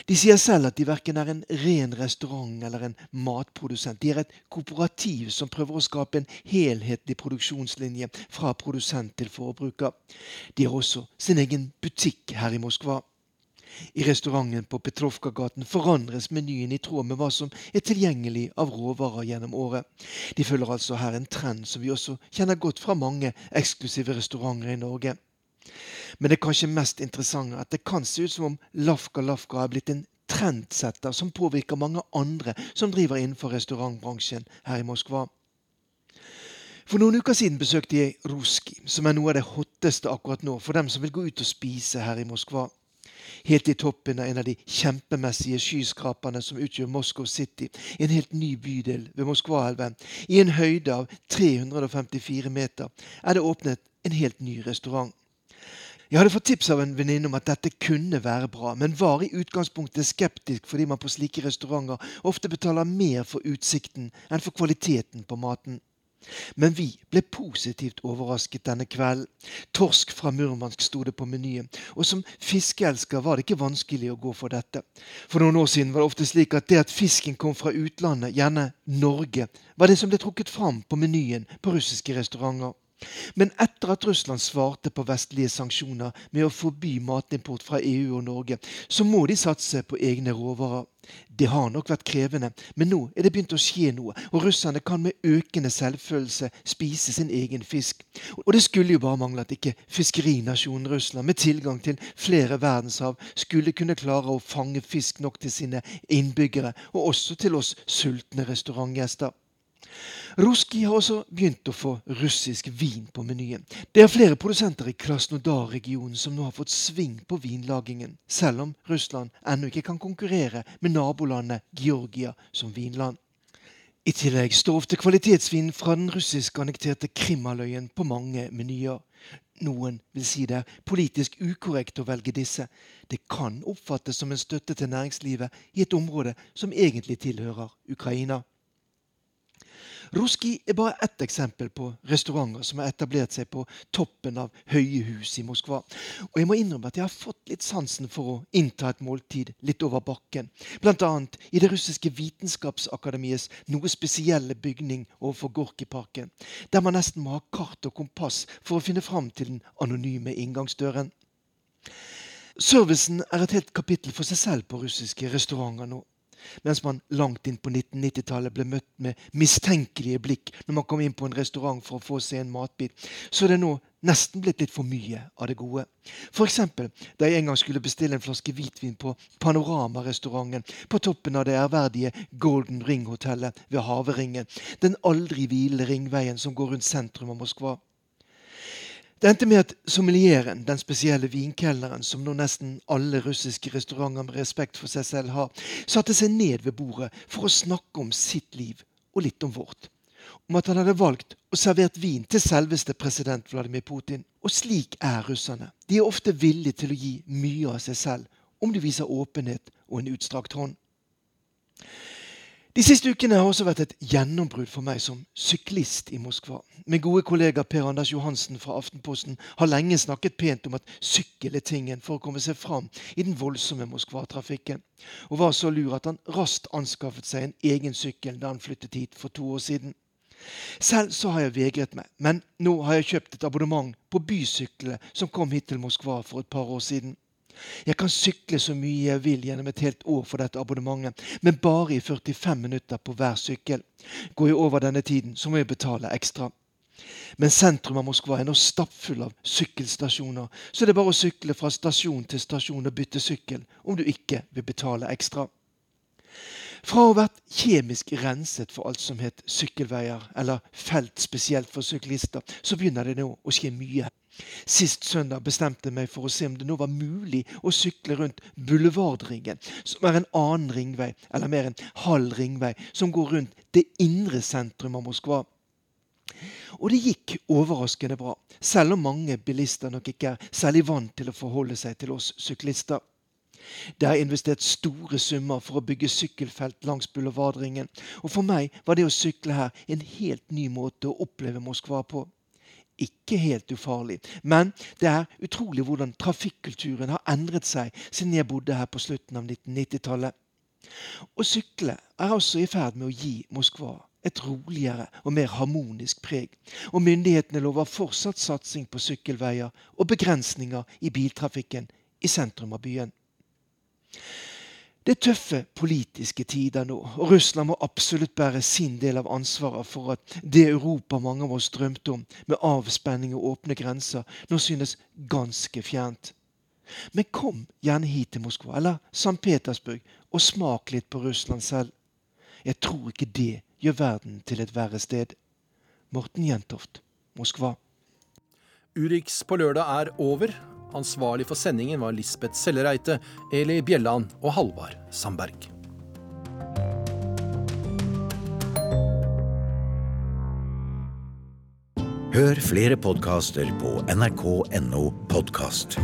De sier selv at de verken er en ren restaurant eller en matprodusent. De er et kooperativ som prøver å skape en helhetlig produksjonslinje fra produsent til forbruker. De har også sin egen butikk her i Moskva. I restauranten på Petrovka-gaten forandres menyen i tråd med hva som er tilgjengelig av råvarer gjennom året. De følger altså her en trend som vi også kjenner godt fra mange eksklusive restauranter i Norge. Men det kanskje mest interessante er at det kan se ut som om Lafka Lafka er blitt en trendsetter som påvirker mange andre som driver innenfor restaurantbransjen her i Moskva. For noen uker siden besøkte jeg Ruski, som er noe av det hotteste akkurat nå for dem som vil gå ut og spise her i Moskva. Helt i toppen av en av de kjempemessige skyskraperne som utgjør Moscow City, en helt ny bydel ved Moskvaelven, i en høyde av 354 meter, er det åpnet en helt ny restaurant. Jeg hadde fått tips av en venninne om at dette kunne være bra, men var i utgangspunktet skeptisk fordi man på slike restauranter ofte betaler mer for utsikten enn for kvaliteten på maten. Men vi ble positivt overrasket denne kvelden. Torsk fra Murmansk sto det på menyen, og som fiskeelsker var det ikke vanskelig å gå for dette. For noen år siden var det ofte slik at det at fisken kom fra utlandet, gjerne Norge, var det som ble trukket fram på menyen på russiske restauranter. Men etter at Russland svarte på vestlige sanksjoner med å forby matimport fra EU og Norge, så må de satse på egne råvarer. Det har nok vært krevende, men nå er det begynt å skje noe, og russerne kan med økende selvfølelse spise sin egen fisk. Og det skulle jo bare mangle at ikke fiskerinasjonen Russland, med tilgang til flere verdenshav, skulle kunne klare å fange fisk nok til sine innbyggere, og også til oss sultne restaurantgjester. Ruski har også begynt å få russisk vin på menyen. Det er flere produsenter i Krasnodar-regionen som nå har fått sving på vinlagingen, selv om Russland ennå ikke kan konkurrere med nabolandet Georgia som vinland. I tillegg står ofte kvalitetsvin fra den russisk annekterte Krimhalvøyen på mange menyer. Noen vil si det er politisk ukorrekt å velge disse. Det kan oppfattes som en støtte til næringslivet i et område som egentlig tilhører Ukraina. Ruski er bare ett eksempel på restauranter som har etablert seg på toppen av høye hus i Moskva. Og jeg må innrømme at jeg har fått litt sansen for å innta et måltid litt over bakken. Bl.a. i det russiske vitenskapsakademiets noe spesielle bygning overfor Gorkiparken, der man nesten må ha kart og kompass for å finne fram til den anonyme inngangsdøren. Servicen er et helt kapittel for seg selv på russiske restauranter nå mens man langt inn på 1990-tallet ble møtt med mistenkelige blikk når man kom inn på en restaurant for å få seg en matbit, så er det nå nesten blitt litt for mye av det gode. F.eks. da jeg en gang skulle bestille en flaske hvitvin på Panorama-restauranten på toppen av det ærverdige Golden Ring-hotellet ved Haveringen, den aldri hvilende ringveien som går rundt sentrum av Moskva. Det endte med at sommelieren, den spesielle vinkelneren som nå nesten alle russiske restauranter med respekt for seg selv har, satte seg ned ved bordet for å snakke om sitt liv og litt om vårt. Om at han hadde valgt og servert vin til selveste president Vladimir Putin. Og slik er russerne. De er ofte villige til å gi mye av seg selv om de viser åpenhet og en utstrakt hånd. De siste ukene har også vært et gjennombrudd for meg som syklist i Moskva. Min gode kollega Per Anders Johansen fra Aftenposten har lenge snakket pent om at sykkel er tingen for å komme seg fram i den voldsomme Moskva-trafikken, og var så lur at han raskt anskaffet seg en egen sykkel da han flyttet hit for to år siden. Selv så har jeg vegret meg, men nå har jeg kjøpt et abonnement på bysyklene som kom hit til Moskva for et par år siden. Jeg kan sykle så mye jeg vil gjennom et helt år for dette abonnementet, men bare i 45 minutter på hver sykkel. Går jeg over denne tiden, så må jeg betale ekstra. Men sentrum av Moskva er nå stappfull av sykkelstasjoner, så det er bare å sykle fra stasjon til stasjon og bytte sykkel om du ikke vil betale ekstra. Fra å ha vært kjemisk renset for alt som het sykkelveier, eller felt spesielt for syklister, så begynner det nå å skje mye. Sist søndag bestemte jeg meg for å se om det nå var mulig å sykle rundt Boulevardringen, som er en annen ringvei, eller mer en halv ringvei, som går rundt det indre sentrum av Moskva. Og det gikk overraskende bra, selv om mange bilister nok ikke er særlig vant til å forholde seg til oss syklister. Det er investert store summer for å bygge sykkelfelt langs Boulevardringen, og for meg var det å sykle her en helt ny måte å oppleve Moskva på. Ikke helt ufarlig, men det er utrolig hvordan trafikkulturen har endret seg siden jeg bodde her på slutten av 1990-tallet. Å sykle er også i ferd med å gi Moskva et roligere og mer harmonisk preg. Og myndighetene lover fortsatt satsing på sykkelveier og begrensninger i biltrafikken i sentrum av byen. Det er tøffe politiske tider nå, og Russland må absolutt bære sin del av ansvaret for at det Europa mange av oss drømte om, med avspenning og åpne grenser, nå synes ganske fjernt. Men kom gjerne hit til Moskva eller St. Petersburg og smak litt på Russland selv. Jeg tror ikke det gjør verden til et verre sted. Morten Jentoft, Moskva. Urix på lørdag er over. Ansvarlig for sendingen var Lisbeth Sellereite, Eli Bjelland og Halvard Sandberg. Hør flere podkaster på nrk.no podkast.